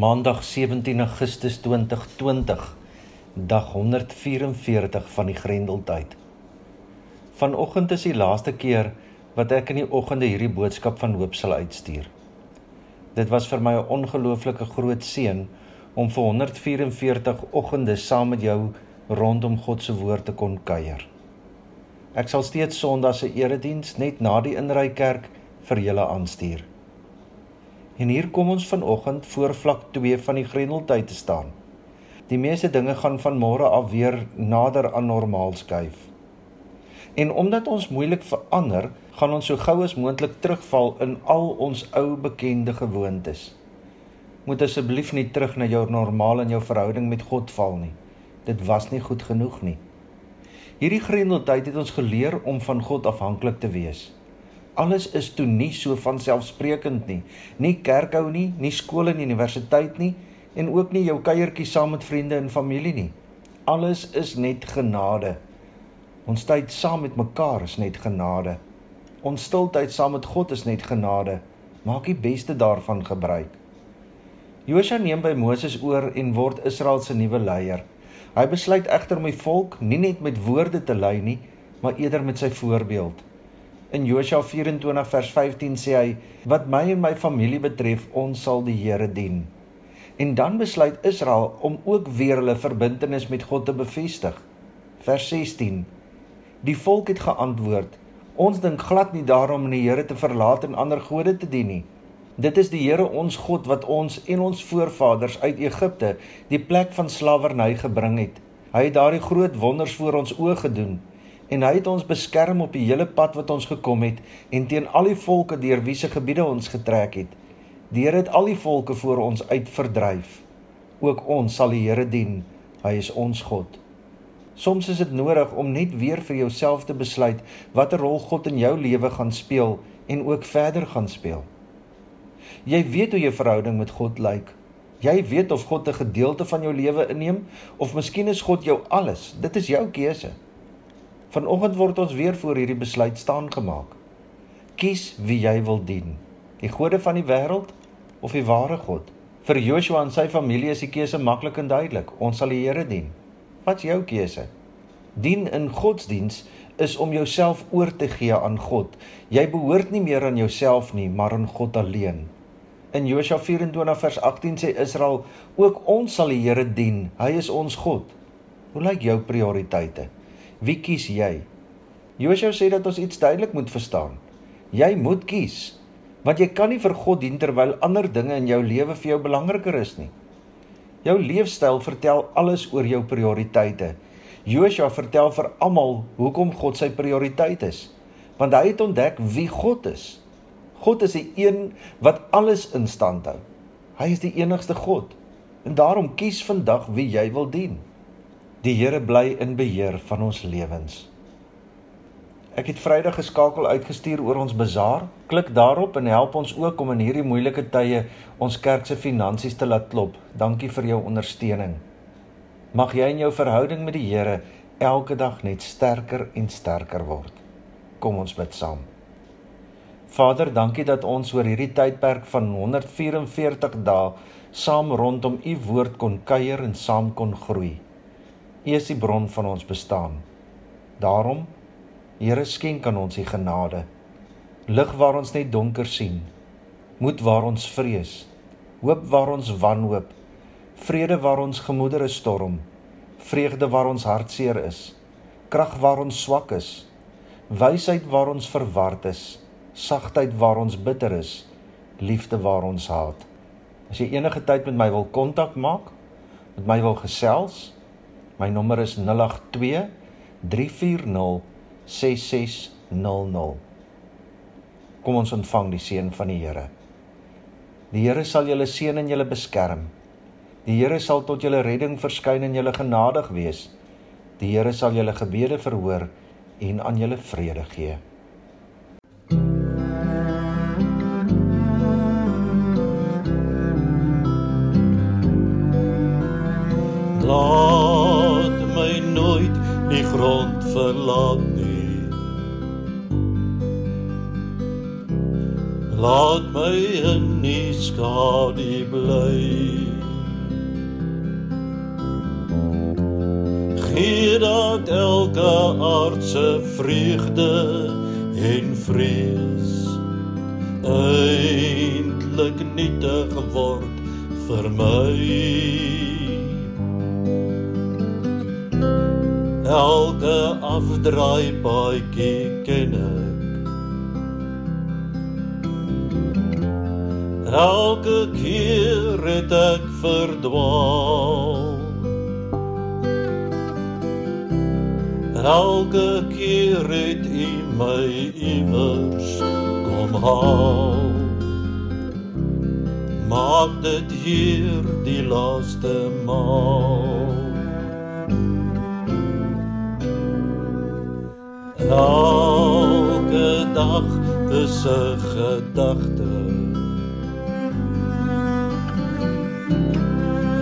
Maandag 17 Augustus 2020, dag 144 van die Grendeltyd. Vanoggend is die laaste keer wat ek in die oggende hierdie boodskap van hoop sal uitstuur. Dit was vir my 'n ongelooflike groot seën om vir 144 oggende saam met jou rondom God se woord te kon kuier. Ek sal steeds Sondag se erediens net na die inrykerk vir julle aanstuur. En hier kom ons vanoggend voor vlak 2 van die Grendeltyd te staan. Die meeste dinge gaan van môre af weer nader aan normaal skuif. En omdat ons moeilik verander, gaan ons so gou as moontlik terugval in al ons ou bekende gewoontes. Moet asseblief nie terug na jou normaal en jou verhouding met God val nie. Dit was nie goed genoeg nie. Hierdie Grendeltyd het ons geleer om van God afhanklik te wees. Alles is toe nie so van selfsprekend nie. Nie kerkhou nie, nie skool en universiteit nie en ook nie jou kuiertjies saam met vriende en familie nie. Alles is net genade. Ons tyd saam met mekaar is net genade. Ons stiltyd saam met God is net genade. Maak die beste daarvan gebruik. Josua neem by Moses oor en word Israel se nuwe leier. Hy besluit egter om die volk nie net met woorde te lei nie, maar eerder met sy voorbeeld. In Josua 24 vers 15 sê hy: "Wat my en my familie betref, ons sal die Here dien." En dan besluit Israel om ook weer hulle verbintenis met God te bevestig. Vers 16: Die volk het geantwoord: "Ons dink glad nie daarom om die Here te verlaat en ander gode te dien nie. Dit is die Here ons God wat ons en ons voorvaders uit Egipte, die plek van slawerny gebring het. Hy het daardie groot wonders voor ons oë gedoen." En hy het ons beskerm op die hele pad wat ons gekom het en teen al die volke deur wie se gebiede ons getrek het. Die Here het al die volke voor ons uit verdryf. Ook ons sal die Here dien. Hy is ons God. Soms is dit nodig om net weer vir jouself te besluit watter rol God in jou lewe gaan speel en ook verder gaan speel. Jy weet hoe jou verhouding met God lyk. Jy weet of God 'n gedeelte van jou lewe inneem of miskien is God jou alles. Dit is jou keuse. Vanoggend word ons weer voor hierdie besluit staan gemaak. Kies wie jy wil dien. Die gode van die wêreld of die ware God? Vir Joshua en sy familie is die keuse maklik en duidelik. Ons sal die Here dien. Wat's jou keuse? Dien in godsdiens is om jouself oor te gee aan God. Jy behoort nie meer aan jouself nie, maar aan God alleen. In Josua 24 vers 18 sê Israel: "Ook ons sal die Here dien. Hy is ons God." Hoe lyk jou prioriteite? Wie kies jy? Josua sê dat ons iets duidelik moet verstaan. Jy moet kies. Want jy kan nie vir God dien terwyl ander dinge in jou lewe vir jou belangriker is nie. Jou leefstyl vertel alles oor jou prioriteite. Josua vertel vir almal hoekom God sy prioriteit is. Want hy het ontdek wie God is. God is die een wat alles in stand hou. Hy is die enigste God. En daarom kies vandag wie jy wil dien. Die Here bly in beheer van ons lewens. Ek het Vrydag geskakel uitgestuur oor ons bazaar. Klik daarop en help ons ook om in hierdie moeilike tye ons kerk se finansies te laat klop. Dankie vir jou ondersteuning. Mag jy in jou verhouding met die Here elke dag net sterker en sterker word. Kom ons bid saam. Vader, dankie dat ons oor hierdie tydperk van 144 dae saam rondom u woord kon kuier en saam kon groei. U is die bron van ons bestaan. Daarom, Here skenk aan ons die genade. Lig waar ons net donker sien. Moed waar ons vrees. Hoop waar ons wanhoop. Vrede waar ons gemoedere storm. Vreugde waar ons hartseer is. Krag waar ons swak is. Wysheid waar ons verward is. Sagtheid waar ons bitter is. Liefde waar ons haat. As jy enige tyd met my wil kontak maak, met my wil gesels, My nommer is 082 340 6600. Kom ons ontvang die seën van die Here. Die Here sal julle seën en julle beskerm. Die Here sal tot julle redding verskyn en julle genadig wees. Die Here sal julle gebede verhoor en aan julle vrede gee. Die grond verlaat nie. Laat my in die skadu bly. Gee dat elke aardse vreugde en vrees eintlik nietig word vir my. Elke afdraai paadjie ken ek Elke keer het ek verdwaal. Elke keer het U my iewers kom haal. Maak dit hier die laaste maal. Elke dag is 'n gedagte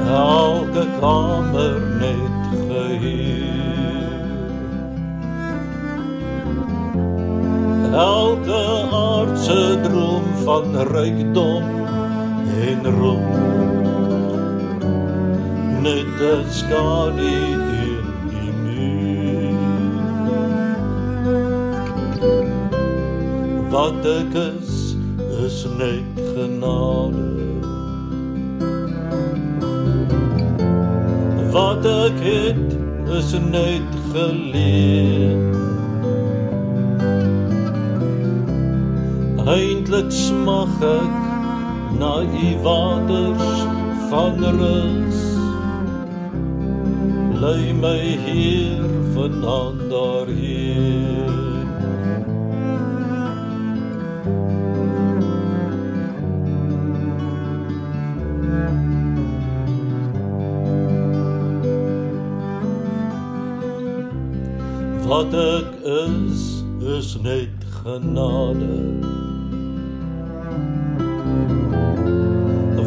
elke kamer net gehuur. Elke aardse droom van rykdom en roem. Net 'n skadu Wat ek is, is net genade. wat ek het is net geleen eintlik smag ek na u waters van rus. Lei my hier vanaand daarheen wat ek is is net genade.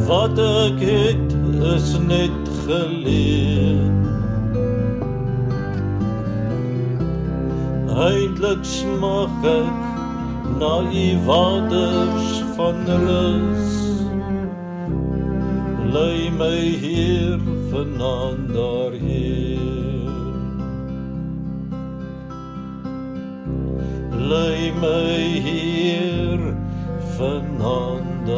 Wat ek het is net geleen eintlik smag ek na u waters van rus. Lei my hier vanaand daarheen lei my hier vanaand